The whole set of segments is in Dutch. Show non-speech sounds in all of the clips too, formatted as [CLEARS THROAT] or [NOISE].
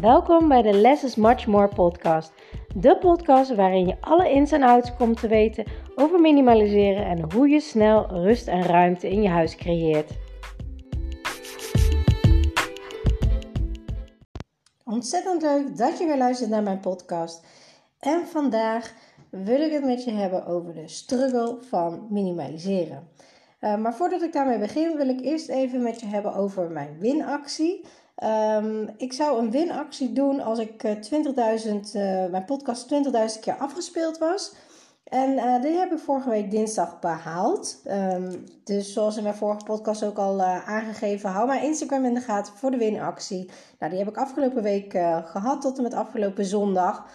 Welkom bij de Less is Much More podcast. De podcast waarin je alle ins en outs komt te weten over minimaliseren en hoe je snel rust en ruimte in je huis creëert. Ontzettend leuk dat je weer luistert naar mijn podcast. En vandaag wil ik het met je hebben over de struggle van minimaliseren. Uh, maar voordat ik daarmee begin, wil ik eerst even met je hebben over mijn winactie. Um, ik zou een winactie doen als ik 20.000, uh, uh, mijn podcast 20.000 keer afgespeeld was. En uh, die heb ik vorige week dinsdag behaald. Um, dus zoals in mijn vorige podcast ook al aangegeven, hou mijn Instagram in de gaten voor de winactie. Nou, die heb ik afgelopen week gehad tot en met afgelopen zondag.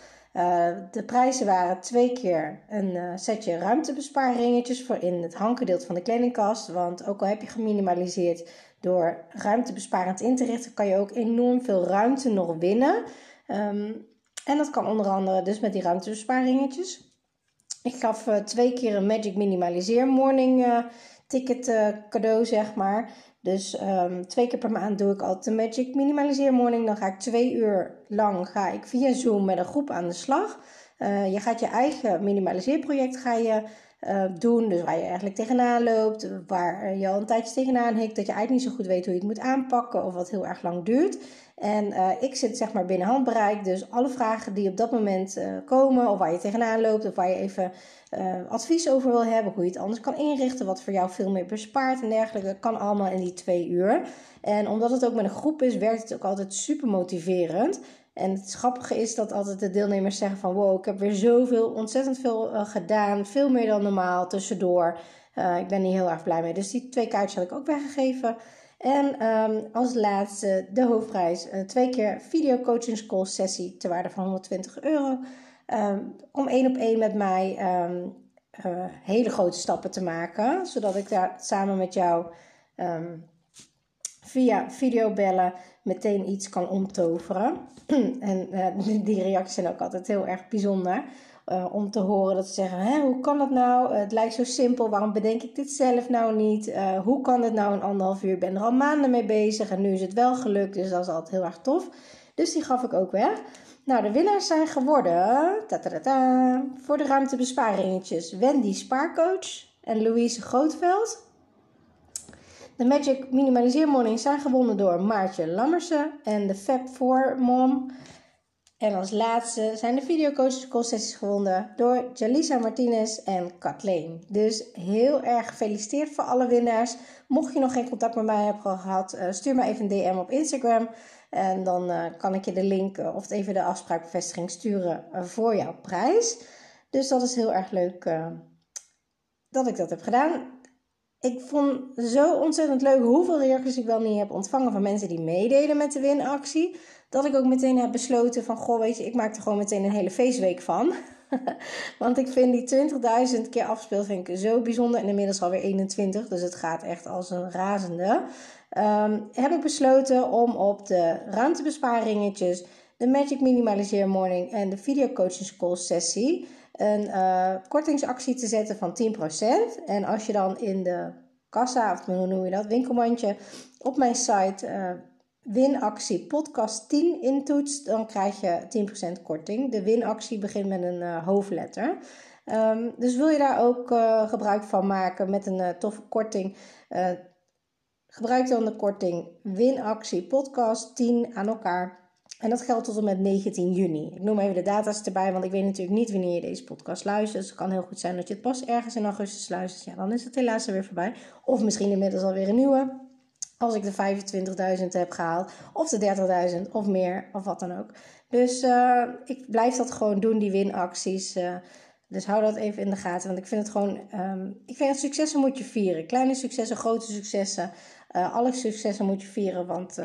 de prijzen waren twee keer een setje ruimtebespaarringetjes voor in het hanggedeelte van de kledingkast. Want ook al heb je geminimaliseerd, door ruimtebesparend in te richten, kan je ook enorm veel ruimte nog winnen. Um, en dat kan onder andere dus met die ruimtebesparingetjes. Ik gaf uh, twee keer een Magic Minimaliseer Morning uh, ticket uh, cadeau, zeg maar. Dus um, twee keer per maand doe ik altijd de Magic Minimaliseer Morning. Dan ga ik twee uur lang ga ik via Zoom met een groep aan de slag. je gaat je eigen minimaliseerproject ga je uh, doen. Dus waar je eigenlijk tegenaan loopt, waar je al een tijdje tegenaan hikt, dat je eigenlijk niet zo goed weet hoe je het moet aanpakken of wat heel erg lang duurt. En uh, ik zit zeg maar binnen handbereik, dus alle vragen die op dat moment uh, komen, of waar je tegenaan loopt, of waar je even advies over wil hebben, hoe je het anders kan inrichten, wat voor jou veel meer bespaart en dergelijke, kan allemaal in die twee uur. En omdat het ook met een groep is, werkt het ook altijd super motiverend. En het grappige is dat altijd de deelnemers zeggen van wow, ik heb weer zoveel, ontzettend veel uh, gedaan. Veel meer dan normaal tussendoor. Uh, ik ben hier heel erg blij mee. Dus die twee kaartjes had ik ook weggegeven. En um, als laatste de hoofdprijs. Uh, twee keer video coaching school sessie ter waarde van 120 euro. Um, om één op één met mij um, hele grote stappen te maken. Zodat ik daar samen met jou via videobellen meteen iets kan omtoveren. [CLEARS THROAT] en uh, die reacties zijn ook altijd heel erg bijzonder. Uh, om te horen dat ze zeggen: hoe kan dat nou? Uh, het lijkt zo simpel, waarom bedenk ik dit zelf nou niet? hoe kan het nou in anderhalf uur? Ik ben er al maanden mee bezig en nu is het wel gelukt, dus dat is altijd heel erg tof. Dus die gaf ik ook weg. Nou, de winnaars zijn geworden voor de ruimtebesparingetjes Wendy Spaarcoach en Louise Grootveld. De Magic Minimaliseer Morning zijn gewonnen door Maartje Lammersen en de Fab 4 Mom. En als laatste zijn de videocoach sessies gewonnen door Jalisa Martinez en Kathleen. Dus heel erg gefeliciteerd voor alle winnaars. Mocht je nog geen contact met mij hebben gehad, eh, stuur me even een DM op Instagram. En dan uh, kan ik je de link uh, of even de afspraakbevestiging sturen voor jouw prijs. Dus dat is heel erg leuk dat ik dat heb gedaan ik vond zo ontzettend leuk hoeveel reacties ik wel niet heb ontvangen van mensen die meedelen met de winactie. Dat ik ook meteen heb besloten van, goh weet je, ik maak er gewoon meteen een hele feestweek van. [LAUGHS] Want ik vind die 20.000 keer afspeel zo bijzonder. En inmiddels alweer 21, dus het gaat echt als een razende. Um, heb ik besloten om op de ruimtebesparingetjes, de Magic Minimaliseer Morning en de Video Coaching School sessie een uh, kortingsactie te zetten van 10%. En als je dan in de kassa, of hoe noem je dat, winkelmandje, op mijn site uh, winactie podcast 10 intoetst, dan krijg je 10% korting. De winactie begint met een uh, hoofdletter. Um, dus wil je daar ook gebruik van maken met een toffe korting, gebruik dan de korting winactie podcast 10 aan elkaar en dat geldt tot en met 19 juni. Ik noem even de data's erbij, want ik weet natuurlijk niet wanneer je deze podcast luistert. Dus het kan heel goed zijn dat je het pas ergens in augustus luistert. Ja, dan is het helaas er weer voorbij. Of misschien inmiddels alweer een nieuwe. Als ik de 25.000 heb gehaald, of de 30.000 of meer, of wat dan ook. Dus uh, ik blijf dat gewoon doen, die winacties. Uh, dus hou dat even in de gaten. Want ik vind het gewoon. Um, ik vind successen moet je vieren. Kleine successen, grote successen. Uh, alle successen moet je vieren. Want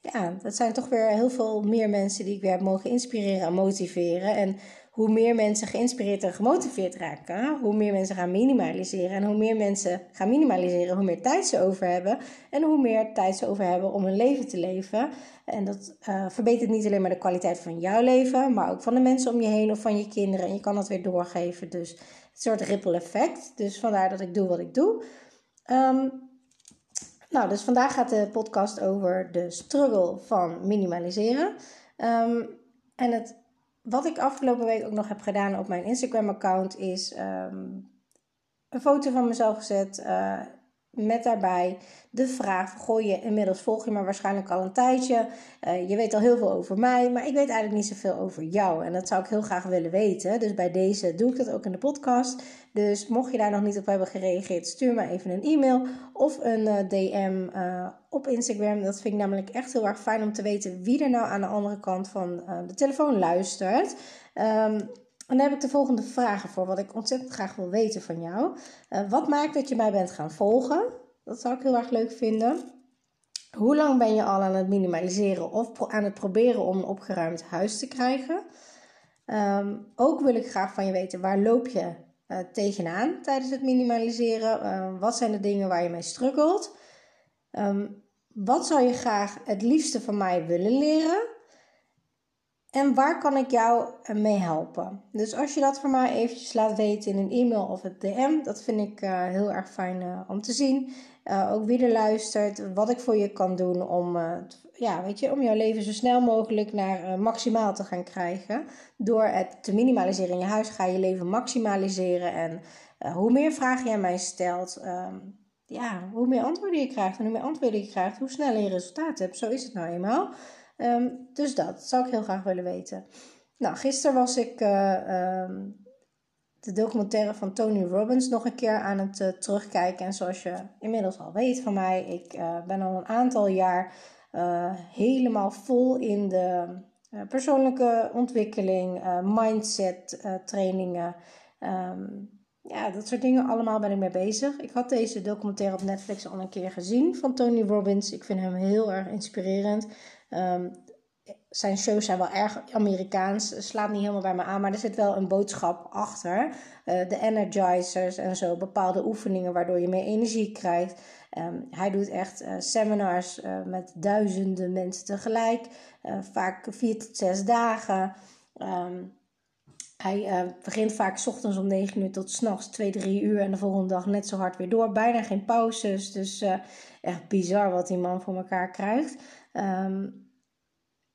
ja, dat zijn toch weer heel veel meer mensen die ik weer heb mogen inspireren en motiveren. En hoe meer mensen geïnspireerd en gemotiveerd raken, hoe meer mensen gaan minimaliseren. En hoe meer mensen gaan minimaliseren, hoe meer tijd ze over hebben. En hoe meer tijd ze over hebben om hun leven te leven. En dat uh, verbetert niet alleen maar de kwaliteit van jouw leven, maar ook van de mensen om je heen of van je kinderen. En je kan dat weer doorgeven. Dus een soort ripple effect. Dus vandaar dat ik doe wat ik doe. Um, nou, dus vandaag gaat de podcast over de struggle van minimaliseren. Ehm, en het, wat ik afgelopen week ook nog heb gedaan op mijn Instagram-account is ehm, een foto van mezelf gezet. Uh, met daarbij de vraag: gooi je inmiddels volg je me waarschijnlijk al een tijdje. Uh, je weet al heel veel over mij, maar ik weet eigenlijk niet zoveel over jou. En dat zou ik heel graag willen weten. Dus bij deze doe ik dat ook in de podcast. Dus mocht je daar nog niet op hebben gereageerd, stuur me even een e-mail of een uh, DM uh, op Instagram. Dat vind ik namelijk echt heel erg fijn om te weten wie er nou aan de andere kant van de telefoon luistert. Um, en heb ik de volgende vragen voor, wat ik ontzettend graag wil weten van jou. Uh, wat maakt dat je mij bent gaan volgen? Dat zou ik heel erg leuk vinden. Hoe lang ben je al aan het minimaliseren of aan het proberen om een opgeruimd huis te krijgen? Um, ook wil ik graag van je weten, waar loop je uh, tegenaan tijdens het minimaliseren? Uh, wat zijn de dingen waar je mee struggelt? Um, wat zou je graag het liefste van mij willen leren? En waar kan ik jou mee helpen? Dus als je dat voor mij eventjes laat weten in een e-mail of het DM, dat vind ik uh, heel erg fijn uh, om te zien. Ook wie er luistert, wat ik voor je kan doen om, ja, weet je, om jouw leven zo snel mogelijk naar maximaal te gaan krijgen. Door het te minimaliseren in je huis ga je leven maximaliseren. En hoe meer vragen aan mij stelt, ehm, ja, hoe meer antwoorden je krijgt. En hoe meer antwoorden je krijgt, hoe sneller je resultaat hebt. Zo is het nou eenmaal. Ehm, dus dat zou ik heel graag willen weten. Nou, gisteren was ik uh, um, de documentaire van Tony Robbins nog een keer aan het uh, terugkijken. En zoals je inmiddels al weet van mij, ik uh, ben al een aantal jaar helemaal vol in de persoonlijke ontwikkeling, mindset trainingen. Um, ja, dat soort dingen allemaal ben ik mee bezig. Ik had deze documentaire op Netflix al een keer gezien van Tony Robbins. Ik vind hem heel erg inspirerend. Um, zijn shows zijn wel erg Amerikaans, slaat niet helemaal bij me aan, maar er zit wel een boodschap achter. Uh, de energizers en zo, bepaalde oefeningen waardoor je meer energie krijgt. Um, hij doet echt uh, seminars uh, met duizenden mensen tegelijk, vaak vier tot zes dagen. Um, hij begint vaak ochtends om 9 uur tot s'nachts 2, 3 uur en de volgende dag net zo hard weer door. Bijna geen pauzes. Dus echt bizar wat die man voor elkaar krijgt. Um,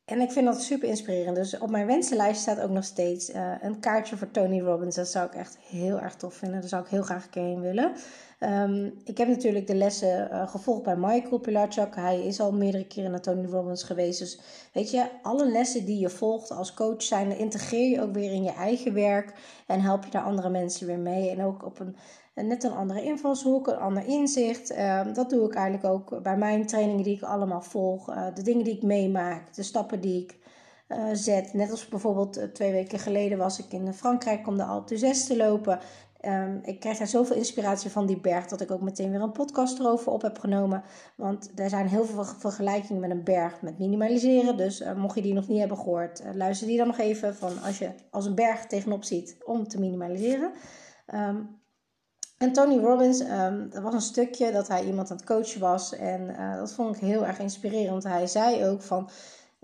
en ik vind dat super inspirerend. Dus op mijn wensenlijst staat ook nog steeds uh, een kaartje voor Tony Robbins. Dat zou ik echt heel erg tof vinden. Daar zou ik heel graag een keer heen willen. Um, ik heb natuurlijk de lessen uh, gevolgd bij Michael Pilarchuk. Hij is al meerdere keren naar Tony Robbins geweest. Dus weet je, alle lessen die je volgt als coach zijn, integreer je ook weer in je eigen werk. En help je daar andere mensen weer mee. En ook op een net een andere invalshoek, een ander inzicht. Ehm, dat doe ik eigenlijk ook bij mijn trainingen die ik allemaal volg. Uh, de dingen die ik meemaak, de stappen die ik uh, zet. Net als bijvoorbeeld uh, twee weken geleden was ik in Frankrijk om de Alpe d'Huez te lopen. Um, ik krijg daar zoveel inspiratie van die berg dat ik ook meteen weer een podcast erover op heb genomen. Want er zijn heel veel vergelijkingen met een berg met minimaliseren. Dus mocht je die nog niet hebben gehoord, luister die dan nog even van als je als een berg tegenop ziet om te minimaliseren. Um, en Tony Robbins, um, dat was een stukje dat hij iemand aan het coachen was. En uh, dat vond ik heel erg inspirerend. Hij zei ook van,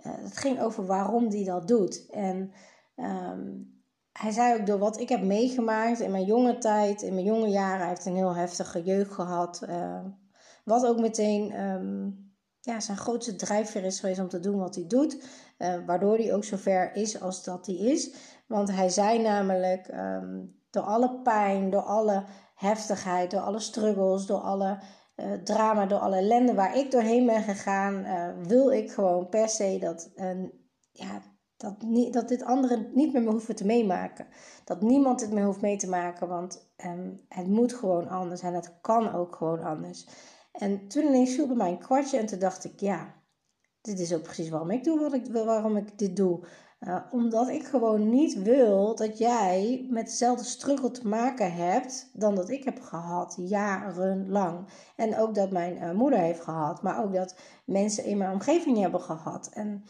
uh, het ging over waarom hij dat doet. En um, hij zei ook door wat ik heb meegemaakt in mijn jonge tijd, in mijn jonge jaren. Hij heeft een heel heftige jeugd gehad. Uh, wat ook meteen ja, zijn grootste drijfveer is geweest om te doen wat hij doet. waardoor hij ook zo ver is als dat hij is. Want hij zei namelijk, door alle pijn, door alle heftigheid, door alle struggles, door alle uh, drama, door alle ellende waar ik doorheen ben gegaan, uh, wil ik gewoon per se dat, uh, ja, dat, niet, dat dit anderen niet meer hoeven te meemaken. Dat niemand dit meer hoeft mee te maken, want um, het moet gewoon anders en het kan ook gewoon anders. En toen ineens viel bij mij een kwartje en toen dacht ik, ja, dit is ook precies waarom ik doe wat ik, waarom ik dit doe. Uh, omdat ik gewoon niet wil dat jij met dezelfde struggle te maken hebt dan dat ik heb gehad, jarenlang. En ook dat mijn uh, moeder heeft gehad, maar ook dat mensen in mijn omgeving hebben gehad. En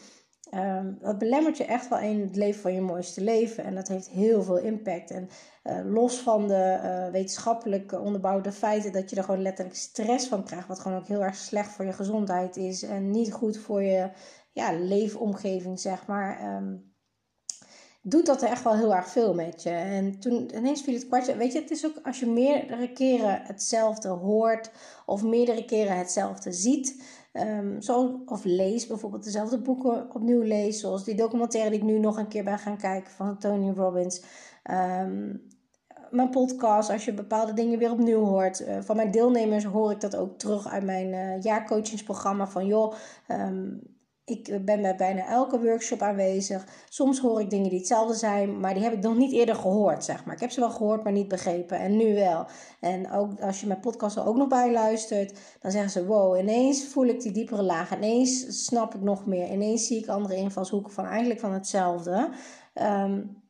um, dat belemmert je echt wel in het leven van je mooiste leven. En dat heeft heel veel impact. En uh, los van de wetenschappelijk onderbouwde feiten dat je er gewoon letterlijk stress van krijgt, wat gewoon ook heel erg slecht voor je gezondheid is en niet goed voor je ja, leefomgeving, zeg maar. Um, doet dat echt wel heel erg veel met je. En toen ineens viel het kwartje. Weet je, het is ook als je meerdere keren hetzelfde hoort of meerdere keren hetzelfde ziet. Um, zoals, of lees bijvoorbeeld dezelfde boeken opnieuw lees. Zoals die documentaire die ik nu nog een keer ben gaan kijken van Tony Robbins. Um, mijn podcast, als je bepaalde dingen weer opnieuw hoort. Uh, van mijn deelnemers hoor ik dat ook terug uit mijn uh, jaarcoachingsprogramma. Van joh, ik ben bij bijna elke workshop aanwezig. Soms hoor ik dingen die hetzelfde zijn, maar die heb ik nog niet eerder gehoord, zeg maar. Ik heb ze wel gehoord, maar niet begrepen. En nu wel. En ook als je mijn podcast er ook nog bij luistert, dan zeggen ze: Wow, ineens voel ik die diepere laag. Ineens snap ik nog meer. Ineens zie ik andere invalshoeken van eigenlijk van hetzelfde. Um,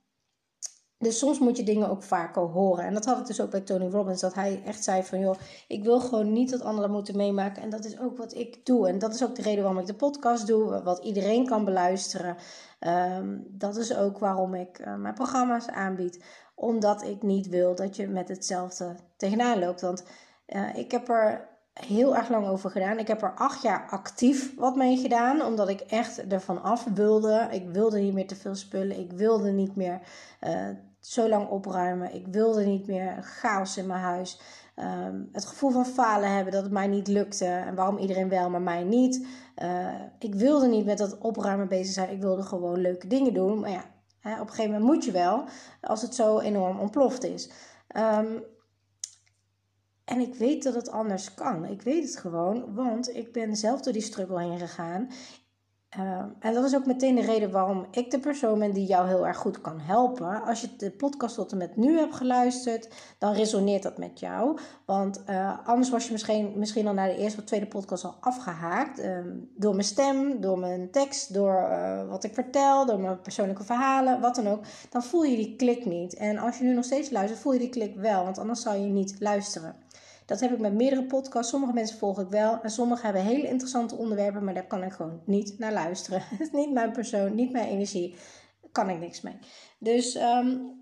dus soms moet je dingen ook vaker horen. En dat had ik dus ook bij Tony Robbins. Dat hij echt zei van, joh, ik wil gewoon niet dat anderen moeten meemaken. En dat is ook wat ik doe. En dat is ook de reden waarom ik de podcast doe. Wat iedereen kan beluisteren. Um, dat is ook waarom ik uh, mijn programma's aanbied. Omdat ik niet wil dat je met hetzelfde tegenaan loopt. Want uh, ik heb er heel erg lang over gedaan. Ik heb er acht jaar actief wat mee gedaan. Omdat ik echt ervan af wilde. Ik wilde niet meer te veel spullen. Ik wilde niet meer... Uh, zo lang opruimen. Ik wilde niet meer chaos in mijn huis. Um, het gevoel van falen hebben dat het mij niet lukte. En waarom iedereen wel, maar mij niet. Uh, ik wilde niet met dat opruimen bezig zijn. Ik wilde gewoon leuke dingen doen. Maar ja, hè, op een gegeven moment moet je wel. Als het zo enorm ontploft is. Um, en ik weet dat het anders kan. Ik weet het gewoon, want ik ben zelf door die struggle heen gegaan. Uh, en dat is ook meteen de reden waarom ik de persoon ben die jou heel erg goed kan helpen. Als je de podcast tot en met nu hebt geluisterd, dan resoneert dat met jou. Want uh, anders was je misschien, misschien al naar de eerste of tweede podcast al afgehaakt. Uh, door mijn stem, door mijn tekst, door uh, wat ik vertel, door mijn persoonlijke verhalen, wat dan ook. Dan voel je die klik niet. En als je nu nog steeds luistert, voel je die klik wel. Want anders zou je niet luisteren. Dat heb ik met meerdere podcasts. Sommige mensen volg ik wel. En sommige hebben hele interessante onderwerpen. Maar daar kan ik gewoon niet naar luisteren. Het is [LAUGHS] niet mijn persoon, niet mijn energie. Daar kan ik niks mee. Dus um,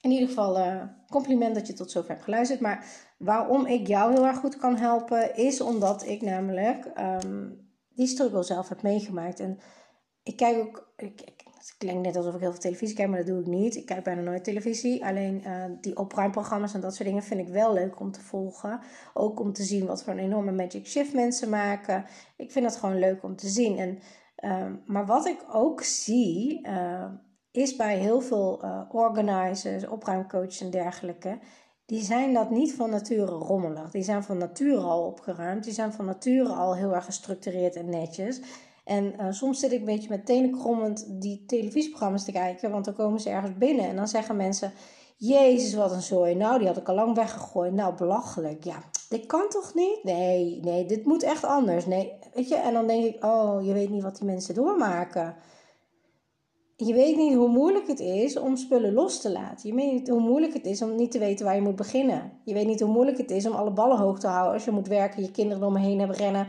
in ieder geval uh, compliment dat je tot zover hebt geluisterd. Maar waarom ik jou heel erg goed kan helpen. Is omdat ik namelijk um, die struggle zelf heb meegemaakt. En ik kijk ook... Ik, het klinkt net alsof ik heel veel televisie kijk, maar dat doe ik niet. Ik kijk bijna nooit televisie. Alleen uh, die opruimprogramma's en dat soort dingen vind ik wel leuk om te volgen. Ook om te zien wat voor een enorme magic shift mensen maken. Ik vind dat gewoon leuk om te zien. En, uh, maar wat ik ook zie, uh, is bij heel veel organizers, opruimcoaches en dergelijke. Die zijn dat niet van nature rommelig. Die zijn van nature al opgeruimd. Die zijn van nature al heel erg gestructureerd en netjes. En uh, soms zit ik een beetje met tenen krommend die televisieprogramma's te kijken, want dan komen ze ergens binnen en dan zeggen mensen: Jezus, wat een zooi. Nou, die had ik al lang weggegooid. Nou, belachelijk. Ja, dit kan toch niet? Nee, nee, dit moet echt anders. Nee, weet je, en dan denk ik: Oh, je weet niet wat die mensen doormaken. Je weet niet hoe moeilijk het is om spullen los te laten. Je weet niet hoe moeilijk het is om niet te weten waar je moet beginnen. Je weet niet hoe moeilijk het is om alle ballen hoog te houden als je moet werken, je kinderen om me heen hebben rennen.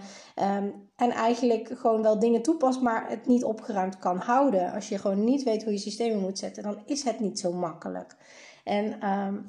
Um, en eigenlijk gewoon wel dingen toepast, maar het niet opgeruimd kan houden. Als je gewoon niet weet hoe je systemen moet zetten, dan is het niet zo makkelijk. En um,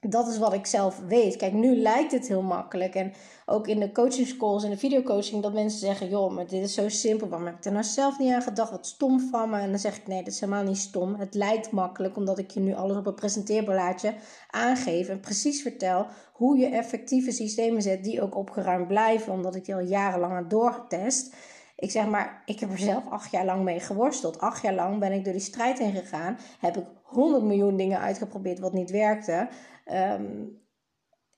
dat is wat ik zelf weet. Kijk, nu lijkt het heel makkelijk. En ook in de coaching schools en de videocoaching, dat mensen zeggen: joh, maar dit is zo simpel. Waarom heb ik er nou zelf niet aan gedacht? Wat stom van me. En dan zeg ik: nee, dat is helemaal niet stom. Het lijkt makkelijk, omdat ik je nu alles op een presenteerblaadje aangeef. En precies vertel hoe je effectieve systemen zet die ook opgeruimd blijven, omdat ik die al jarenlang heb doorgetest. Ik zeg maar, ik heb er zelf acht jaar lang mee geworsteld. Acht jaar lang ben ik door die strijd heen gegaan. Heb ik honderd miljoen dingen uitgeprobeerd wat niet werkte. Um,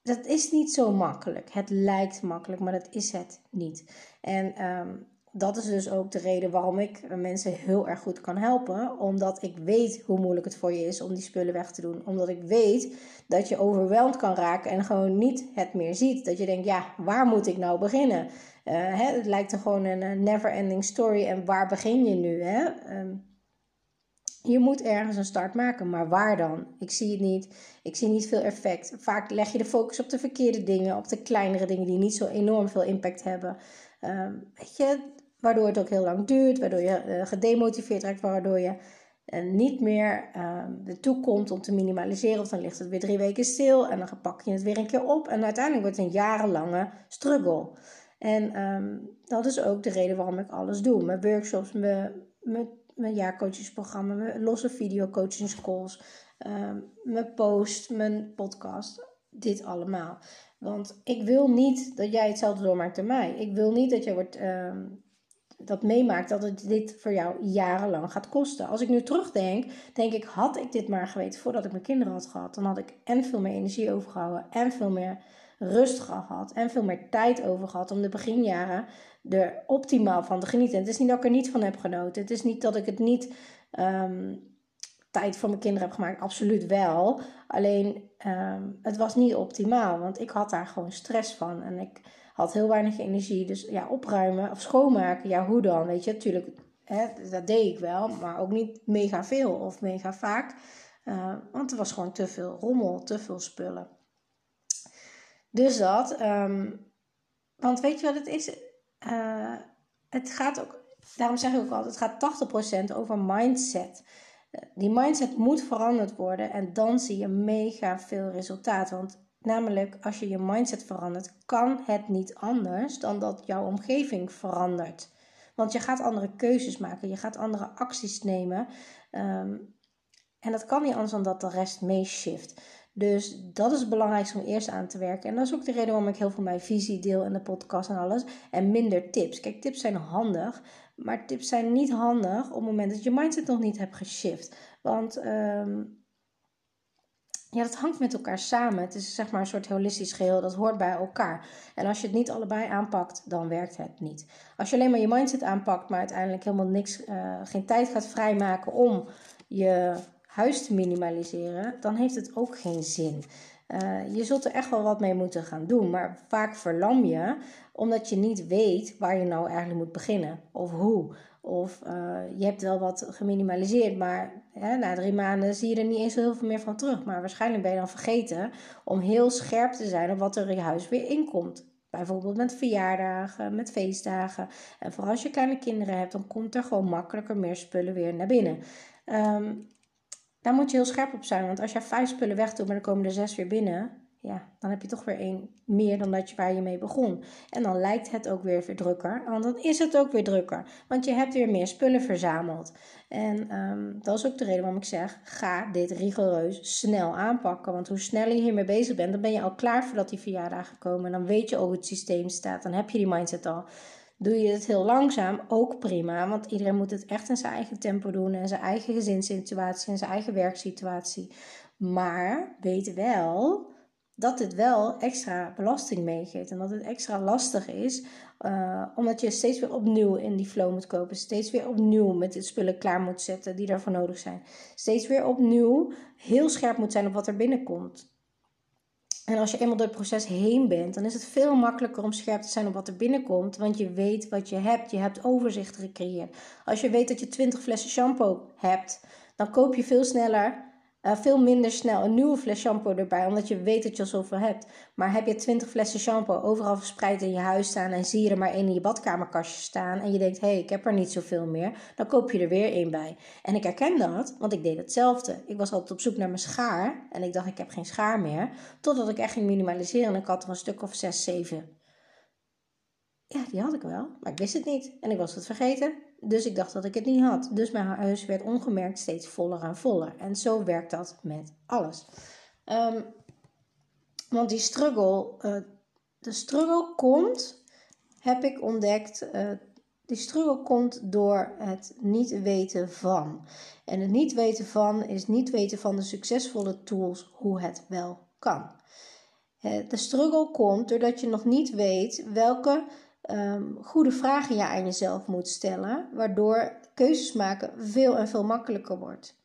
dat is niet zo makkelijk. Het lijkt makkelijk, maar dat is het niet. En um, dat is dus ook de reden waarom ik mensen heel erg goed kan helpen. Omdat ik weet hoe moeilijk het voor je is om die spullen weg te doen. Omdat ik weet dat je overweldigd kan raken en gewoon niet het meer ziet. Dat je denkt, ja, waar moet ik nou beginnen? Hè, het lijkt er gewoon een never-ending story. En waar begin je nu? Hè? Um, je moet ergens een start maken, maar waar dan? Ik zie het niet. Ik zie niet veel effect. Vaak leg je de focus op de verkeerde dingen, op de kleinere dingen die niet zo enorm veel impact hebben. Um, weet je, waardoor het ook heel lang duurt, waardoor je uh, gedemotiveerd raakt, waardoor je uh, niet meer uh, ertoe komt om te minimaliseren. Of dan ligt het weer drie weken stil en dan pak je het weer een keer op. En uiteindelijk wordt het een jarenlange struggle. En um, dat is ook de reden waarom ik alles doe. Mijn workshops, mijn, mijn mijn jaarcoachingsprogramma, losse videocoachingscalls, uh, mijn post, mijn podcast. Dit allemaal. Want ik wil niet dat jij hetzelfde doormaakt dan mij. Ik wil niet dat jij wordt, ehm, dat meemaakt dat het dit voor jou jarenlang gaat kosten. Als ik nu terugdenk, denk ik, had ik dit maar geweten voordat ik mijn kinderen had gehad, dan had ik en veel meer energie overgehouden en veel meer rust gehad en veel meer tijd over gehad om de beginjaren er optimaal van te genieten. Het is niet dat ik er niet van heb genoten. Het is niet dat ik het niet ehm, tijd voor mijn kinderen heb gemaakt. Absoluut wel. Alleen ehm, het was niet optimaal, want ik had daar gewoon stress van en ik had heel weinig energie. Dus ja, opruimen of schoonmaken, ja, hoe dan? Weet je, natuurlijk, dat deed ik wel, maar ook niet mega veel of mega vaak. Uh, want er was gewoon te veel rommel, te veel spullen. Dus dat. Ehm, want weet je wat het is? Uh, het gaat ook, daarom zeg ik ook altijd, het gaat 80% over mindset. Die mindset moet veranderd worden en dan zie je mega veel resultaat. Want namelijk, als je je mindset verandert, kan het niet anders dan dat jouw omgeving verandert. Want je gaat andere keuzes maken, je gaat andere acties nemen. Um, en dat kan niet anders dan dat de rest meeshift. Dus dat is het belangrijkste om eerst aan te werken. En dat is ook de reden waarom ik heel veel mijn visie deel in de podcast en alles. En minder tips. Kijk, tips zijn handig. Maar tips zijn niet handig op het moment dat je mindset nog niet hebt geshift. Want um, ja, dat hangt met elkaar samen. Het is zeg maar een soort holistisch geheel. Dat hoort bij elkaar. En als je het niet allebei aanpakt, dan werkt het niet. Als je alleen maar je mindset aanpakt, maar uiteindelijk helemaal niks, uh, geen tijd gaat vrijmaken om je huis te minimaliseren, dan heeft het ook geen zin. Uh, je zult er echt wel wat mee moeten gaan doen, maar vaak verlam je omdat je niet weet waar je nou eigenlijk moet beginnen of hoe. Of uh, je hebt wel wat geminimaliseerd, maar hè, na drie maanden zie je er niet eens heel veel meer van terug. Maar waarschijnlijk ben je dan vergeten om heel scherp te zijn op wat er in je huis weer inkomt. Bijvoorbeeld met verjaardagen, met feestdagen. En vooral als je kleine kinderen hebt, dan komt er gewoon makkelijker meer spullen weer naar binnen. Um, daar moet je heel scherp op zijn. Want als je vijf spullen wegdoet, maar dan komen er zes weer binnen. Ja, dan heb je toch weer één meer dan dat je, waar je mee begon. En dan lijkt het ook weer drukker. Want dan is het ook weer drukker. Want je hebt weer meer spullen verzameld. En um, dat is ook de reden waarom ik zeg: ga dit rigoureus snel aanpakken. Want hoe sneller je hiermee bezig bent, dan ben je al klaar voordat die verjaardagen komen. Dan weet je hoe het systeem staat. Dan heb je die mindset al. Doe je het heel langzaam, ook prima. Want iedereen moet het echt in zijn eigen tempo doen. En zijn eigen gezinssituatie en zijn eigen werksituatie. Maar weet wel dat het wel extra belasting meegeeft. En dat het extra lastig is. Uh, omdat je steeds weer opnieuw in die flow moet kopen. Steeds weer opnieuw met de spullen klaar moet zetten die daarvoor nodig zijn. Steeds weer opnieuw heel scherp moet zijn op wat er binnenkomt. En als je eenmaal door het proces heen bent, dan is het veel makkelijker om scherp te zijn op wat er binnenkomt. Want je weet wat je hebt. Je hebt overzicht gecreëerd. Als je weet dat je 20 flessen shampoo hebt, dan koop je veel sneller uh, veel minder snel een nieuwe fles shampoo erbij, omdat je weet dat je al zoveel hebt. Maar heb je 20 flessen shampoo overal verspreid in je huis staan en zie je er maar één in je badkamerkastje staan en je denkt, hé, hey, ik heb er niet zoveel meer, dan koop je er weer één bij. En ik herken dat, want ik deed hetzelfde. Ik was altijd op zoek naar mijn schaar en ik dacht, ik heb geen schaar meer, totdat ik echt ging minimaliseren en ik had er een stuk of 6, 7. Ja, die had ik wel, maar ik wist het niet en ik was het vergeten. Dus ik dacht dat ik het niet had. Dus mijn huis werd ongemerkt steeds voller en voller. En zo werkt dat met alles. Um, want die struggle, uh, de struggle komt, heb ik ontdekt, uh, die struggle komt door het niet weten van. En het niet weten van is niet weten van de succesvolle tools hoe het wel kan. Uh, de struggle komt doordat je nog niet weet welke um, goede vragen je aan jezelf moet stellen, waardoor keuzes maken veel en veel makkelijker wordt.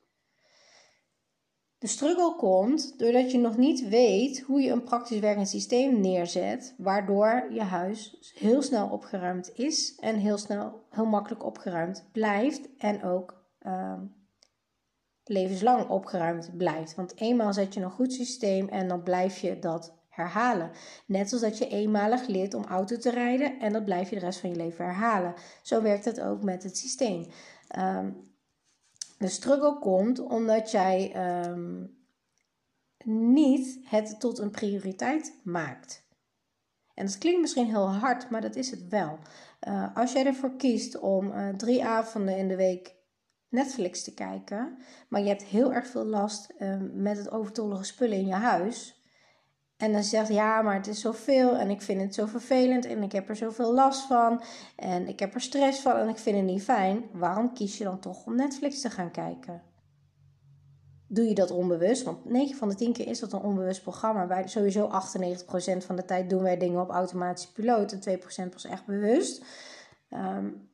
De struggle komt doordat je nog niet weet hoe je een praktisch werkend systeem neerzet, waardoor je huis heel snel opgeruimd is en heel snel, heel makkelijk opgeruimd blijft en ook um, levenslang opgeruimd blijft. Want eenmaal zet je een goed systeem en dan blijf je dat herhalen. Net zoals dat je eenmalig leert om auto te rijden en dat blijf je de rest van je leven herhalen. Zo werkt het ook met het systeem. Um, de struggle komt omdat jij um, niet het tot een prioriteit maakt. En dat klinkt misschien heel hard, maar dat is het wel. Uh, als jij ervoor kiest om uh, drie avonden in de week Netflix te kijken, maar je hebt heel erg veel last ehm, met het overtollige spullen in je huis. En dan zegt ja, maar het is zoveel en ik vind het zo vervelend en ik heb er zoveel last van en ik heb er stress van en ik vind het niet fijn. Waarom kies je dan toch om Netflix te gaan kijken? Doe je dat onbewust? Want 9 van de 10 keer is dat een onbewust programma. Wij, sowieso 98% van de tijd doen wij dingen op automatische piloot en 2% pas echt bewust. Um,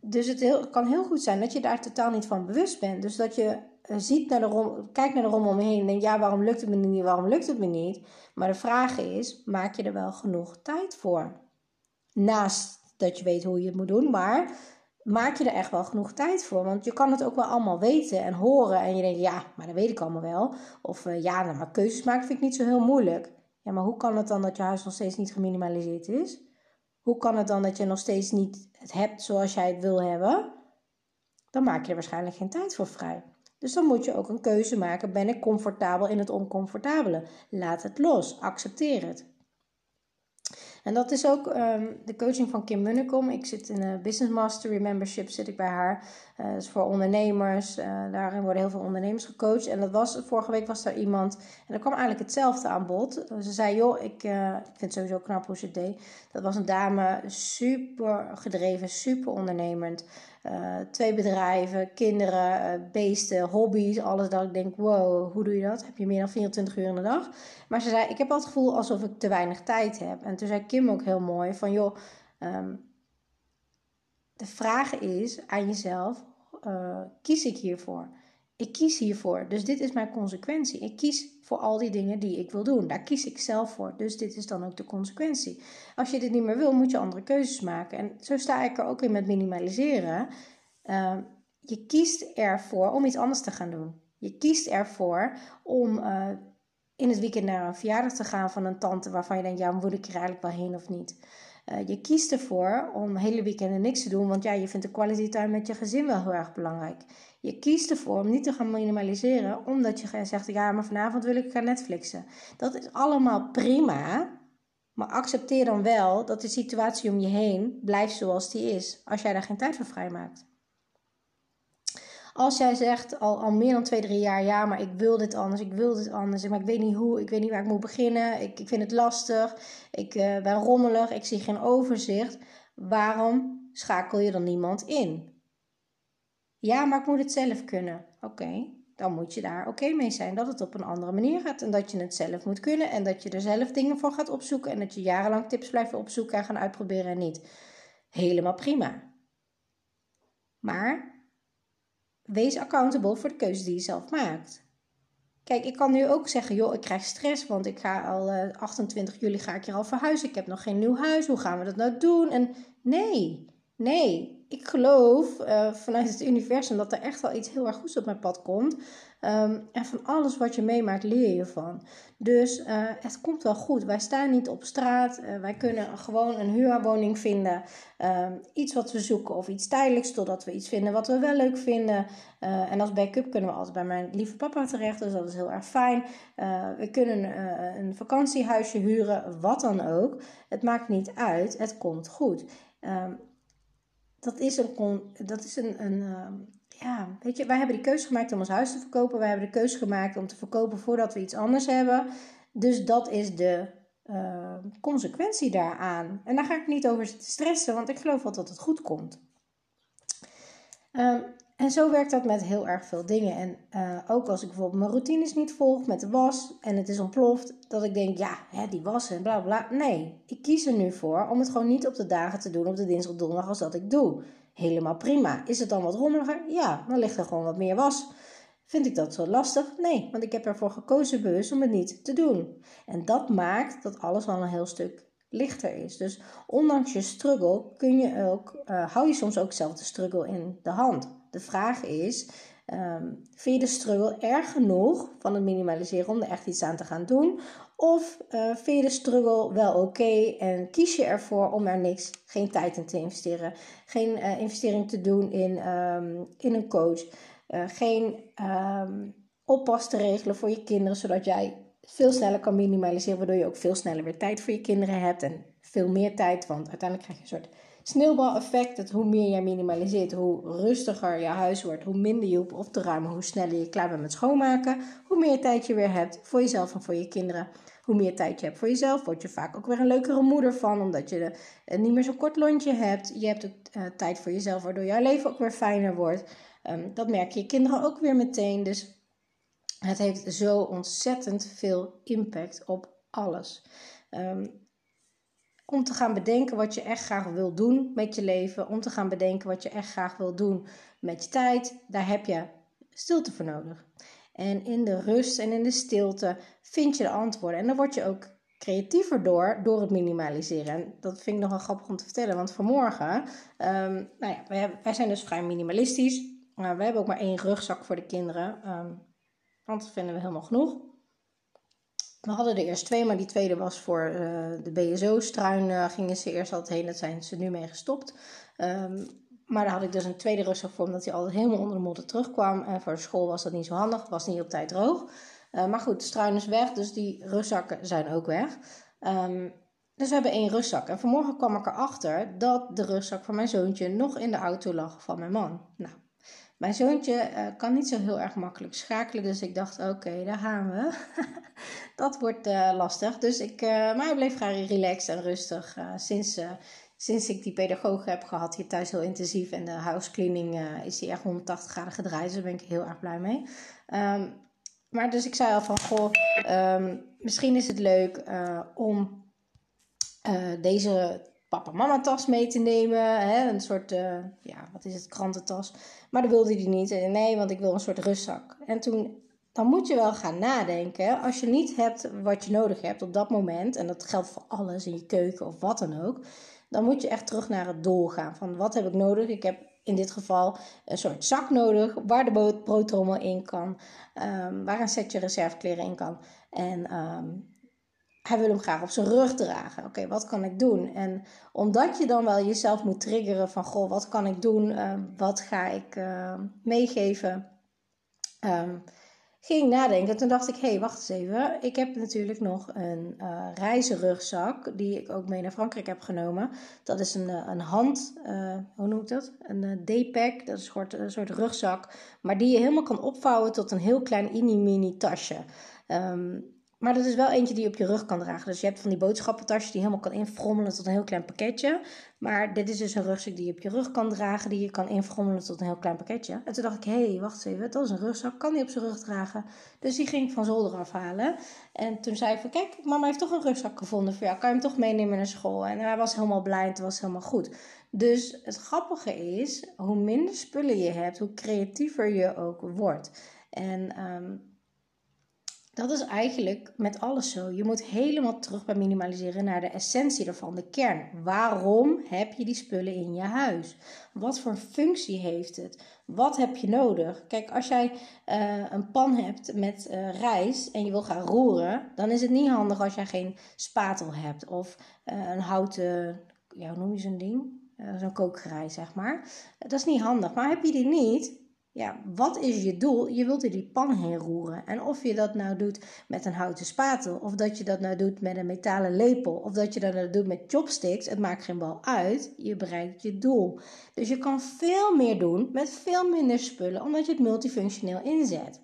dus het kan heel goed zijn dat je daar totaal niet van bewust bent. Dus dat je ziet naar de kijkt naar de rommel om me heen en denkt: ja, waarom lukt het me niet? Waarom lukt het me niet? Maar de vraag is: maak je er wel genoeg tijd voor? Naast dat je weet hoe je het moet doen, maar maak je er echt wel genoeg tijd voor? Want je kan het ook wel allemaal weten en horen en je denkt: ja, maar dat weet ik allemaal wel. Of uh, ja, nou, maar keuzes maken vind ik niet zo heel moeilijk. Ja, maar hoe kan het dan dat je huis nog steeds niet geminimaliseerd is? Hoe kan het dan dat je nog steeds niet het hebt zoals jij het wil hebben? Dan maak je er waarschijnlijk geen tijd voor vrij. Dus dan moet je ook een keuze maken. Ben ik comfortabel in het oncomfortabele? Laat het los. Accepteer het. En dat is ook um, de coaching van Kim Munnekom. Ik zit in een Business Mastery membership, zit ik bij haar. Uh, dat is voor ondernemers. Uh, daarin worden heel veel ondernemers gecoacht. En dat was, vorige week was daar iemand, en er kwam eigenlijk hetzelfde aan bod. Ze zei, joh, ik, uh, ik vind het sowieso knap hoe ze het deed. Dat was een dame, super gedreven, super ondernemend. Uh, twee bedrijven, kinderen, uh, beesten, hobby's, alles dat ik denk, wow, hoe doe je dat? Heb je meer dan 24 uur in de dag? Maar ze zei, ik heb al het gevoel alsof ik te weinig tijd heb. En toen zei Kim ook heel mooi van, joh, um, de vraag is aan jezelf, uh, kies ik hiervoor? Ik kies hiervoor, dus dit is mijn consequentie. Ik kies voor al die dingen die ik wil doen. Daar kies ik zelf voor, dus dit is dan ook de consequentie. Als je dit niet meer wil, moet je andere keuzes maken. En zo sta ik er ook in met minimaliseren. Uh, je kiest ervoor om iets anders te gaan doen. Je kiest ervoor om uh, in het weekend naar een verjaardag te gaan van een tante waarvan je denkt, ja, moet ik er eigenlijk wel heen of niet? Uh, je kiest ervoor om hele weekenden niks te doen, want ja, je vindt de quality time met je gezin wel heel erg belangrijk. Je kiest ervoor om niet te gaan minimaliseren, omdat je zegt: ja, maar vanavond wil ik gaan Netflixen. Dat is allemaal prima, maar accepteer dan wel dat de situatie om je heen blijft zoals die is, als jij daar geen tijd voor vrijmaakt. Als jij zegt al, al meer dan twee, drie jaar, ja, maar ik wil dit anders, ik wil dit anders, maar ik weet niet hoe, ik weet niet waar ik moet beginnen, ik, ik vind het lastig, ik uh, ben rommelig, ik zie geen overzicht. Waarom schakel je dan niemand in? Ja, maar ik moet het zelf kunnen. Oké, dan moet je daar oké mee zijn dat het op een andere manier gaat en dat je het zelf moet kunnen en dat je er zelf dingen voor gaat opzoeken en dat je jarenlang tips blijft opzoeken en gaan uitproberen en niet. Helemaal prima. Maar wees accountable voor de keuze die je zelf maakt. Kijk, ik kan nu ook zeggen, joh, ik krijg stress, want ik ga al uh, eh, 28 juli ga ik hier al verhuizen. Ik heb nog geen nieuw huis. Hoe gaan we dat nou doen? En nee, nee, ik geloof uh, vanuit het universum dat er echt wel iets heel erg goeds op mijn pad komt. Um, en van alles wat je meemaakt leer je van. Dus uh, het komt wel goed. Wij staan niet op straat. Uh, wij kunnen gewoon een huurwoning vinden. Um, iets wat we zoeken of iets tijdelijks totdat we iets vinden wat we wel leuk vinden. en als backup kunnen we altijd bij mijn lieve papa terecht. Dus dat is heel erg fijn. we kunnen een vakantiehuisje huren, wat dan ook. Het maakt niet uit. Het komt goed. Um, dat is een, dat is een, een uh, ja, weet je, wij hebben die keuze gemaakt om ons huis te verkopen. Wij hebben de keuze gemaakt om te verkopen voordat we iets anders hebben. Dus dat is de uh, consequentie daaraan. En daar ga ik niet over stressen, want ik geloof wel dat het goed komt. Uh, en zo werkt dat met heel erg veel dingen. En uh, ook als ik bijvoorbeeld mijn routines niet volg met de was en het is ontploft, dat ik denk, ja, hè, die was en bla bla. Nee, ik kies er nu voor om het gewoon niet op de dagen te doen, op de dinsdag donderdag als dat ik doe. Helemaal prima. Is het dan wat rommeliger? Ja, dan ligt er gewoon wat meer was. Vind ik dat zo lastig? Nee, want ik heb ervoor gekozen bewust om het niet te doen. En dat maakt dat alles al een heel stuk lichter is. Dus ondanks je struggle kun je ook, uh, hou je soms ook zelf de struggle in de hand. De vraag is, um, vind je de struggle erg genoeg van het minimaliseren om er echt iets aan te gaan doen? Of uh, vind je de struggle wel oké en kies je ervoor om er niks, geen tijd in te investeren, geen uh, investering te doen in, um, in een coach, uh, geen um, oppas te regelen voor je kinderen, zodat jij veel sneller kan minimaliseren, waardoor je ook veel sneller weer tijd voor je kinderen hebt en veel meer tijd. Want uiteindelijk krijg je een soort sneeuwbaleffect. Dat hoe meer jij minimaliseert, hoe rustiger je huis wordt, hoe minder je hoeft op te ruimen, hoe sneller je klaar bent met schoonmaken, hoe meer tijd je weer hebt voor jezelf en voor je kinderen. Hoe meer tijd je hebt voor jezelf, word je vaak ook weer een leukere moeder van, omdat je uh, niet meer zo'n kort lontje hebt. Je hebt ook uh, tijd voor jezelf, waardoor jouw leven ook weer fijner wordt. Um, dat merken je kinderen ook weer meteen. Dus het heeft zo ontzettend veel impact op alles. Um, om te gaan bedenken wat je echt graag wil doen met je leven. Om te gaan bedenken wat je echt graag wil doen met je tijd. Daar heb je stilte voor nodig. En in de rust en in de stilte vind je de antwoorden. En dan word je ook creatiever door, door het minimaliseren. En dat vind ik nogal grappig om te vertellen. Want vanmorgen, um, nou ja, wij, wij, zijn dus vrij minimalistisch. Uh, we hebben ook maar één rugzak voor de kinderen. Um, want dat vinden we helemaal genoeg. We hadden er eerst twee, maar die tweede was voor uh, de BSO-struin. Uh, gingen ze eerst altijd heen, daar zijn ze nu mee gestopt. Um, maar daar had ik dus een tweede rugzak voor, omdat hij altijd helemaal onder de modder terugkwam. En voor school was dat niet zo handig, was niet op tijd droog. Uh, maar goed, de struin is weg, dus die rugzakken zijn ook weg. Um, dus we hebben één rugzak. En vanmorgen kwam ik erachter dat de rugzak van mijn zoontje nog in de auto lag van mijn man. Nou, mijn zoontje uh, kan niet zo heel erg makkelijk schakelen, dus ik dacht, oké, daar gaan we. [LAUGHS] dat wordt uh, lastig. Dus ik, uh, maar hij bleef vrij relaxed en rustig sinds, sinds ik die pedagoog heb gehad hier thuis heel intensief. En de housecleaning is hij echt 180 graden gedraaid, dus daar ben ik heel erg blij mee. Um, maar dus ik zei al van, goh, um, misschien is het leuk om deze papa-mama tas mee te nemen. Hè? Een soort, uh, ja, wat is het, krantentas. Maar dat wilde hij niet. Nee, want ik wil een soort rugzak. En toen, dan moet je wel gaan nadenken. Als je niet hebt wat je nodig hebt op dat moment. En dat geldt voor alles in je keuken of wat dan ook. Dan moet je echt terug naar het doel gaan. Van wat heb ik nodig? Ik heb in dit geval een soort zak nodig waar de broodtrommel in kan, um, waar een setje reservekleren in kan. En um, hij wil hem graag op zijn rug dragen. Oké, wat kan ik doen? En omdat je dan wel jezelf moet triggeren van, goh, wat kan ik doen? Uh, wat ga ik uh, meegeven? Um, ging ik nadenken. Toen dacht ik, hé, hey, wacht eens even. Ik heb natuurlijk nog een uh, reizenrugzak, die ik ook mee naar Frankrijk heb genomen. Dat is een, een hand, hoe noemt dat? Een D-pack, dat is een soort, een soort rugzak. Maar die je helemaal kan opvouwen tot een heel klein mini-mini tasje. Um, maar dat is wel eentje die je op je rug kan dragen. Dus je hebt van die boodschappentasjes die helemaal kan infrommelen tot een heel klein pakketje. Maar dit is dus een rugzak die je op je rug kan dragen, die je kan infrommelen tot een heel klein pakketje. En toen dacht ik, hé, hey, wacht even, dat is een rugzak, kan die op zijn rug dragen? Dus die ging ik van zolder afhalen. En toen zei ik van, kijk, mama heeft toch een rugzak gevonden voor jou, kan je hem toch meenemen naar school? En hij was helemaal blij en het was helemaal goed. Dus het grappige is, hoe minder spullen je hebt, hoe creatiever je ook wordt. En... Um, dat is eigenlijk met alles zo. Je moet helemaal terug bij minimaliseren naar de essentie ervan, de kern. Waarom heb je die spullen in je huis? Wat voor functie heeft het? Wat heb je nodig? Kijk, als jij uh, een pan hebt met uh, rijst en je wil gaan roeren, dan is het niet handig als jij geen spatel hebt of uh, een houten, ja, hoe noem je zo'n ding? zo'n kookgerij, zeg maar. Dat is niet handig. Maar heb je die niet, ja, wat is je doel? Je wilt er die pan heen roeren. En of je dat nou doet met een houten spatel, of dat je dat nou doet met een metalen lepel, of dat je dat nou doet met chopsticks, het maakt geen bal uit. Je bereikt je doel. Dus je kan veel meer doen met veel minder spullen, omdat je het multifunctioneel inzet.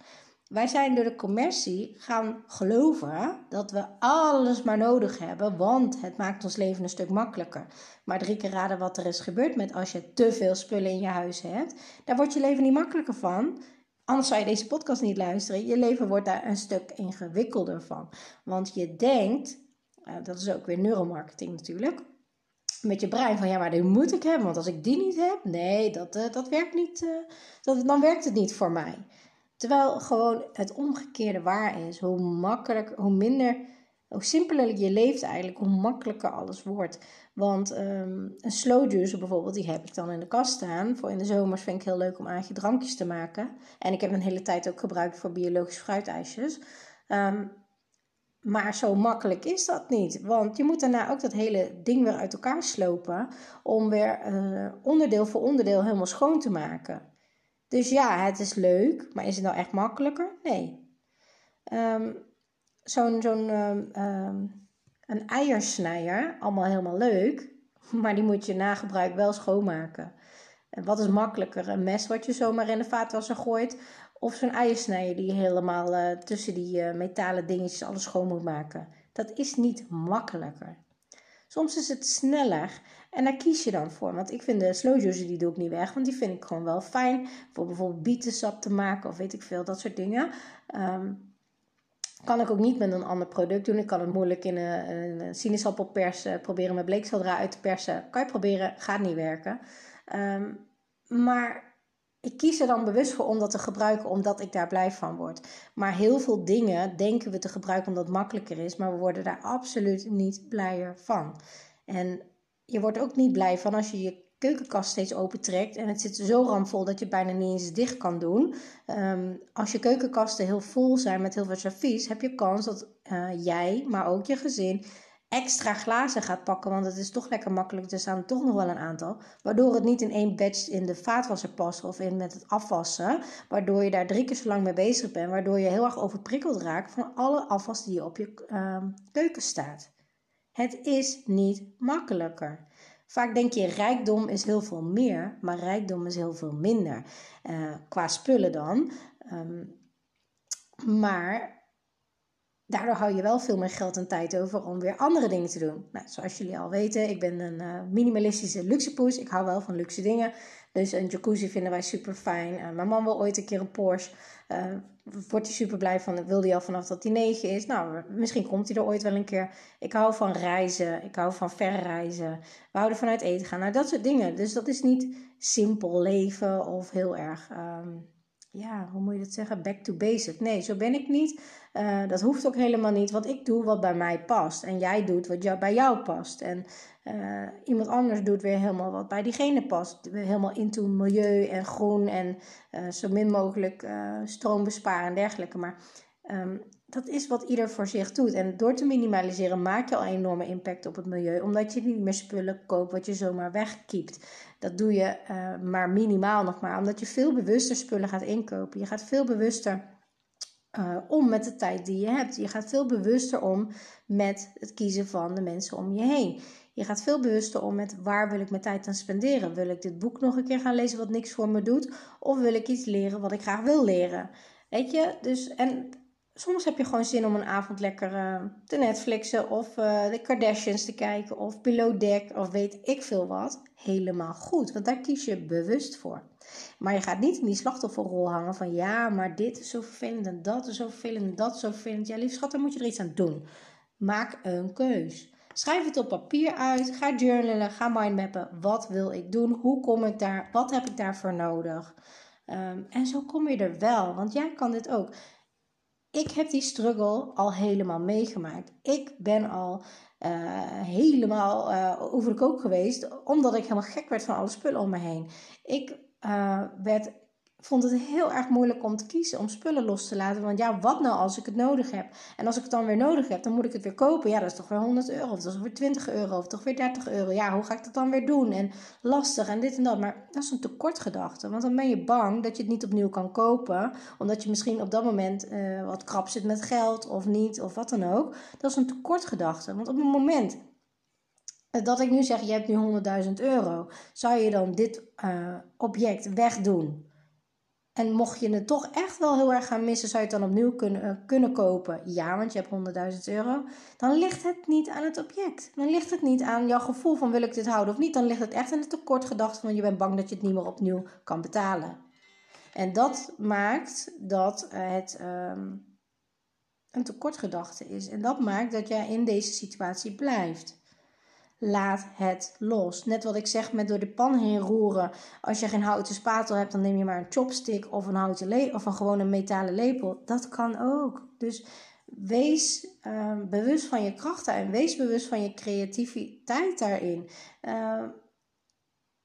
Wij zijn door de commercie gaan geloven dat we alles maar nodig hebben, want het maakt ons leven een stuk makkelijker. Maar drie keer raden wat er is gebeurd met als je te veel spullen in je huis hebt. Daar wordt je leven niet makkelijker van. Anders zou je deze podcast niet luisteren. Je leven wordt daar een stuk ingewikkelder van. Want je denkt, eh, dat is ook weer neuromarketing natuurlijk met je brein van ja, maar die moet ik hebben, want als ik die niet heb, nee, dat, uh, dat werkt niet, uh, dat, dan werkt het niet voor mij. Terwijl gewoon het omgekeerde waar is. Hoe makkelijk, hoe minder, hoe simpeler je leeft eigenlijk, hoe makkelijker alles wordt. Want um, een slow juicer bijvoorbeeld, die heb ik dan in de kast staan. Voor in de zomers vind ik heel leuk om eigen drankjes te maken. En ik heb een hele tijd ook gebruikt voor biologische fruitijsjes. Um, maar zo makkelijk is dat niet. Want je moet daarna ook dat hele ding weer uit elkaar slopen. Om weer uh, onderdeel voor onderdeel helemaal schoon te maken. Dus ja, het is leuk, maar is het nou echt makkelijker? Nee. Um, zo'n zo'n um, een eiersnijer, allemaal helemaal leuk, [LAUGHS] maar die moet je na gebruik wel schoonmaken. En wat is makkelijker, een mes wat je zomaar in de vaatwasser gooit, of zo'n eiersnijer die helemaal uh, tussen die uh, metalen dingetjes alles schoon moet maken. Dat is niet makkelijker. Soms is het sneller en daar kies je dan voor. Want ik vind de slow juicer, die doe ik niet weg, want die vind ik gewoon wel fijn. Voor bijvoorbeeld bietensap te maken of weet ik veel, dat soort dingen. Um, kan ik ook niet met een ander product doen. Ik kan het moeilijk in een, een sinaasappel persen, proberen met bleekselderij uit te persen. Kan je proberen, gaat niet werken. Um, maar ik kies er dan bewust voor om dat te gebruiken omdat ik daar blij van word. Maar heel veel dingen denken we te gebruiken omdat het makkelijker is, maar we worden daar absoluut niet blijer van. En je wordt ook niet blij van als je je keukenkast steeds opentrekt en het zit zo ramvol dat je bijna niet eens dicht kan doen. Um, als je keukenkasten heel vol zijn met heel veel servies, heb je kans dat uh, jij, maar ook je gezin, extra glazen gaat pakken, want het is toch lekker makkelijk. Er staan toch nog wel een aantal. Waardoor het niet in één batch in de vaatwasser past of in met het afwassen. Waardoor je daar drie keer zo lang mee bezig bent. Waardoor je heel erg overprikkeld raakt van alle afwas die op je uh, keuken staat. Het is niet makkelijker. Vaak denk je rijkdom is heel veel meer, maar rijkdom is heel veel minder. Uh, qua spullen dan. Um, maar Daardoor hou je wel veel meer geld en tijd over om weer andere dingen te doen. Nou, zoals jullie al weten, ik ben een uh, minimalistische luxepoes. Ik hou wel van luxe dingen. Dus een jacuzzi vinden wij super fijn. Uh, mijn man wil ooit een keer een Porsche. Uh, wordt hij super blij van. Wil hij al vanaf dat hij negen is. Nou, misschien komt hij er ooit wel een keer. Ik hou van reizen. Ik hou van verreizen. We houden van uit eten gaan. Nou, dat soort dingen. Dus dat is niet simpel leven of heel erg... Um, ja, hoe moet je dat zeggen? Back to basic. Nee, zo ben ik niet. Uh, dat hoeft ook helemaal niet, want ik doe wat bij mij past. En jij doet wat jou, bij jou past. En uh, iemand anders doet weer helemaal wat bij diegene past. Helemaal into milieu en groen en uh, zo min mogelijk stroom besparen en dergelijke. Maar um, dat is wat ieder voor zich doet. En door te minimaliseren maak je al een enorme impact op het milieu. Omdat je niet meer spullen koopt wat je zomaar wegkiept. Dat doe je uh, maar minimaal nog maar. Omdat je veel bewuster spullen gaat inkopen. Je gaat veel bewuster uh, om met de tijd die je hebt. Je gaat veel bewuster om met het kiezen van de mensen om je heen. Je gaat veel bewuster om met waar wil ik mijn tijd aan spenderen. Wil ik dit boek nog een keer gaan lezen wat niks voor me doet? Of wil ik iets leren wat ik graag wil leren? Weet je, dus en soms heb je gewoon zin om een avond lekker uh, te Netflixen of uh, de Kardashians te kijken of Below Deck of weet ik veel wat. Helemaal goed, want daar kies je bewust voor. Maar je gaat niet in die slachtofferrol hangen van ja, maar dit is zo vervelend en dat is zo vervelend en dat is zo vervelend. Ja, lief schat, dan moet je er iets aan doen. Maak een keus. Schrijf het op papier uit. Ga journalen. Ga mindmappen. Wat wil ik doen? Hoe kom ik daar? Wat heb ik daarvoor nodig? Um, en zo kom je er wel. Want jij kan dit ook. Ik heb die struggle al helemaal meegemaakt. Ik ben al uh, helemaal uh, over de kook geweest, omdat ik helemaal gek werd van alle spullen om me heen. Ik uh, werd vond het heel erg moeilijk om te kiezen, om spullen los te laten. Want ja, wat nou als ik het nodig heb? En als ik het dan weer nodig heb, dan moet ik het weer kopen. Ja, dat is toch weer 100 euro, of dat is weer 20 euro, of toch weer 30 euro. Ja, hoe ga ik dat dan weer doen? En lastig en dit en dat. Maar dat is een tekortgedachte. Want dan ben je bang dat je het niet opnieuw kan kopen. Omdat je misschien op dat moment uh, wat krap zit met geld, of niet, of wat dan ook. Dat is een tekortgedachte. Want op het moment dat ik nu zeg, je hebt nu 100.000 euro, zou je dan dit uh, object wegdoen? En mocht je het toch echt wel heel erg gaan missen, zou je het dan opnieuw kunnen, uh, kunnen kopen? Ja, want je hebt 100.000 euro. Dan ligt het niet aan het object. Dan ligt het niet aan jouw gevoel van wil ik dit houden of niet. Dan ligt het echt in het tekortgedachte van je bent bang dat je het niet meer opnieuw kan betalen. En dat maakt dat het um, een tekortgedachte is. En dat maakt dat jij in deze situatie blijft. Laat het los. Net wat ik zeg met door de pan heen roeren. Als je geen houten spatel hebt, dan neem je maar een chopstick of een, houten le of een gewone metalen lepel. Dat kan ook. Dus wees uh, bewust van je krachten en wees bewust van je creativiteit daarin. Uh,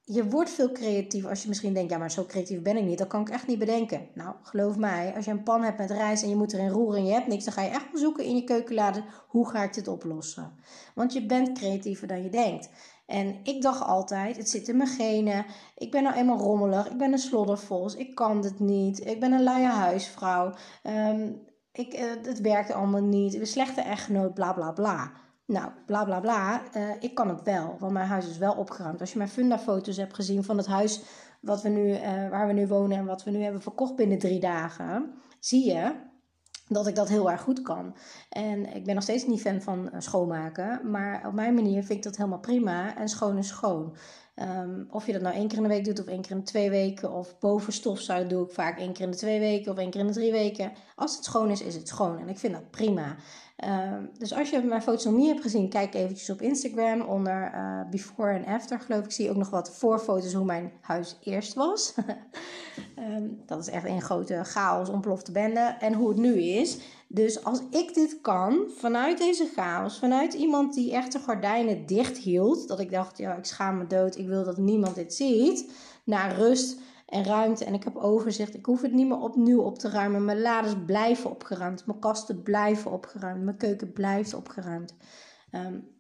je wordt veel creatief als je misschien denkt, ja, maar zo creatief ben ik niet. Dat kan ik echt niet bedenken. Nou, geloof mij, als je een pan hebt met rijst en je moet erin roeren en je hebt niks, dan ga je echt wel zoeken in je keukenlade, hoe ga ik dit oplossen? Want je bent creatiever dan je denkt. En ik dacht altijd, het zit in mijn genen. Ik ben nou eenmaal rommelig. Ik ben een sloddervos. Ik kan dit niet. Ik ben een luie huisvrouw. Um, ik, uh, het werkt allemaal niet. Ik ben slechte echtgenoot, bla bla bla. Nou, bla bla bla. Uh, ik kan het wel, want mijn huis is wel opgeruimd. Als je mijn funda-foto's hebt gezien van het huis wat we nu, uh, waar we nu wonen en wat we nu hebben verkocht binnen drie dagen, zie je dat ik dat heel erg goed kan. En ik ben nog steeds niet fan van schoonmaken, maar op mijn manier vind ik dat helemaal prima. En schoon is schoon. Um, of je dat nou één keer in de week doet of één keer in de twee weken. Of boven stofzuigen doe ik vaak één keer in de twee weken of één keer in de drie weken. Als het schoon is, is het schoon. En ik vind dat prima. Uh, dus als je mijn foto's nog niet hebt gezien, kijk eventjes op Instagram onder uh, before en after. Geloof ik zie je ook nog wat voorfoto's hoe mijn huis eerst was. um, [LAUGHS] dat is echt een grote chaos, ontplofte bende. En hoe het nu is. Dus als ik dit kan, vanuit deze chaos, vanuit iemand die echt de gordijnen dicht hield, dat ik dacht, ja, ik schaam me dood, ik wil dat niemand dit ziet, naar rust en ruimte en ik heb overzicht. Ik hoef het niet meer opnieuw op te ruimen. Mijn laders blijven opgeruimd, mijn kasten blijven opgeruimd, mijn keuken blijft opgeruimd. Um,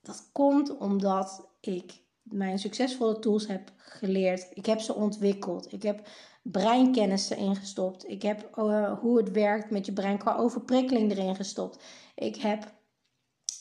dat komt omdat ik mijn succesvolle tools heb geleerd. Ik heb ze ontwikkeld. Ik heb breinkennis erin gestopt. Ik heb uh, hoe het werkt met je brein qua overprikkeling erin gestopt. Ik heb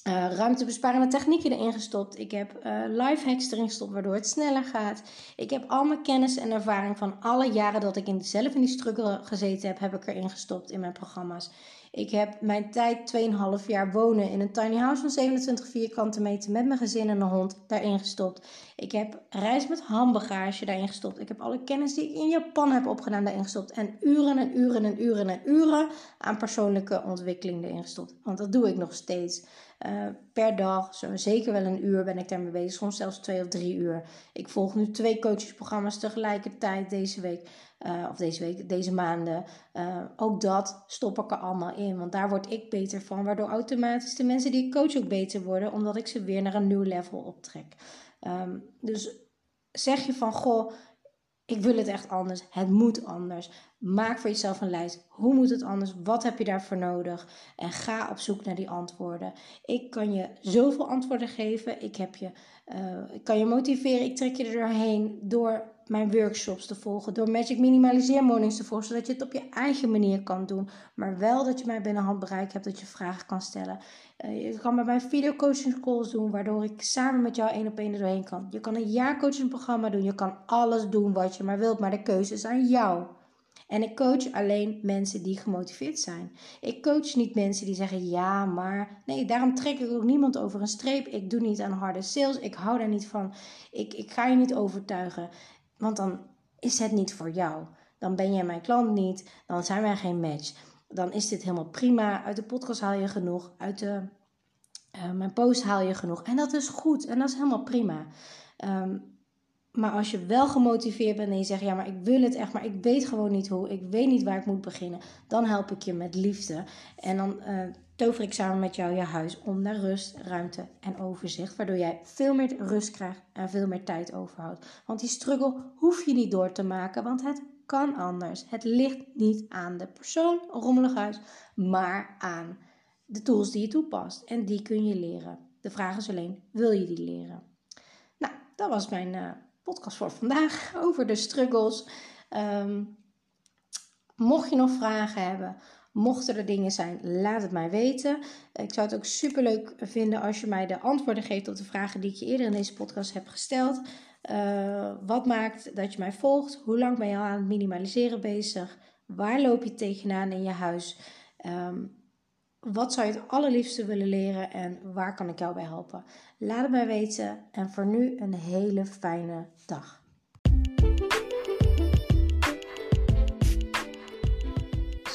uh, ruimtebesparende technieken erin gestopt. Ik heb uh, life hacks erin gestopt waardoor het sneller gaat. Ik heb al mijn kennis en ervaring van alle jaren dat ik in, zelf in die struggle gezeten heb, heb ik erin gestopt in mijn programma's. Ik heb mijn tijd 2,5 jaar wonen in een tiny house van 27 vierkante meter met mijn gezin en een hond daarin gestopt. Ik heb reis met handbagage daarin gestopt. Ik heb alle kennis die ik in Japan heb opgedaan daarin gestopt. En uren en uren en uren en uren aan persoonlijke ontwikkeling erin gestopt. Want dat doe ik nog steeds. Uh, per dag, zeker wel een uur ben ik daarmee bezig, soms zelfs twee of drie uur. Ik volg nu twee coachesprogramma's tegelijkertijd deze week, uh, of deze week, deze maanden. Uh, ook dat stop ik er allemaal in, want daar word ik beter van, waardoor automatisch de mensen die ik coach ook beter worden, omdat ik ze weer naar een nieuw level optrek. Um, dus zeg je van, goh, ik wil het echt anders. Het moet anders. Maak voor jezelf een lijst. Hoe moet het anders? Wat heb je daarvoor nodig? En ga op zoek naar die antwoorden. Ik kan je zoveel antwoorden geven. Ik, heb je, uh, ik kan je motiveren. Ik trek je er doorheen door mijn workshops te volgen. Door Magic Minimaliseer Mornings te volgen. Zodat je het op je eigen manier kan doen. Maar wel dat je mij binnen handbereik hebt. Dat je vragen kan stellen. Uh, je kan met mijn video coaching calls doen. Waardoor ik samen met jou één op één er doorheen kan. Je kan een jaarcoaching programma doen. Je kan alles doen wat je maar wilt. Maar de keuze is aan jou. En ik coach alleen mensen die gemotiveerd zijn. Ik coach niet mensen die zeggen ja, maar. Nee, daarom trek ik ook niemand over een streep. Ik doe niet aan harde sales. Ik hou daar niet van. Ik, ik ga je niet overtuigen. Want dan is het niet voor jou. Dan ben jij mijn klant niet. Dan zijn wij geen match. Dan is dit helemaal prima. Uit de podcast haal je genoeg. Uit de, uh, mijn post haal je genoeg. En dat is goed. En dat is helemaal prima. Um, maar als je wel gemotiveerd bent en je zegt, ja, maar ik wil het echt, maar ik weet gewoon niet hoe, ik weet niet waar ik moet beginnen, dan help ik je met liefde. En dan uh, tover ik samen met jou je huis om naar rust, ruimte en overzicht, waardoor jij veel meer rust krijgt en veel meer tijd overhoudt. Want die struggle hoef je niet door te maken, want het kan anders. Het ligt niet aan de persoon, rommelig huis, maar aan de tools die je toepast. En die kun je leren. De vraag is alleen, wil je die leren? Nou, dat was mijn... Uh, podcast voor vandaag [LAUGHS] over de struggles. Um, mocht je nog vragen hebben, mochten er dingen zijn, laat het mij weten. Ik zou het ook super leuk vinden als je mij de antwoorden geeft op de vragen die ik je eerder in deze podcast heb gesteld. Uh, wat maakt dat je mij volgt? Hoe lang ben je al aan het minimaliseren bezig? Waar loop je tegenaan in je huis? Um, wat zou je het allerliefste willen leren en waar kan ik jou bij helpen? Laat het mij weten en voor nu een hele fijne dag.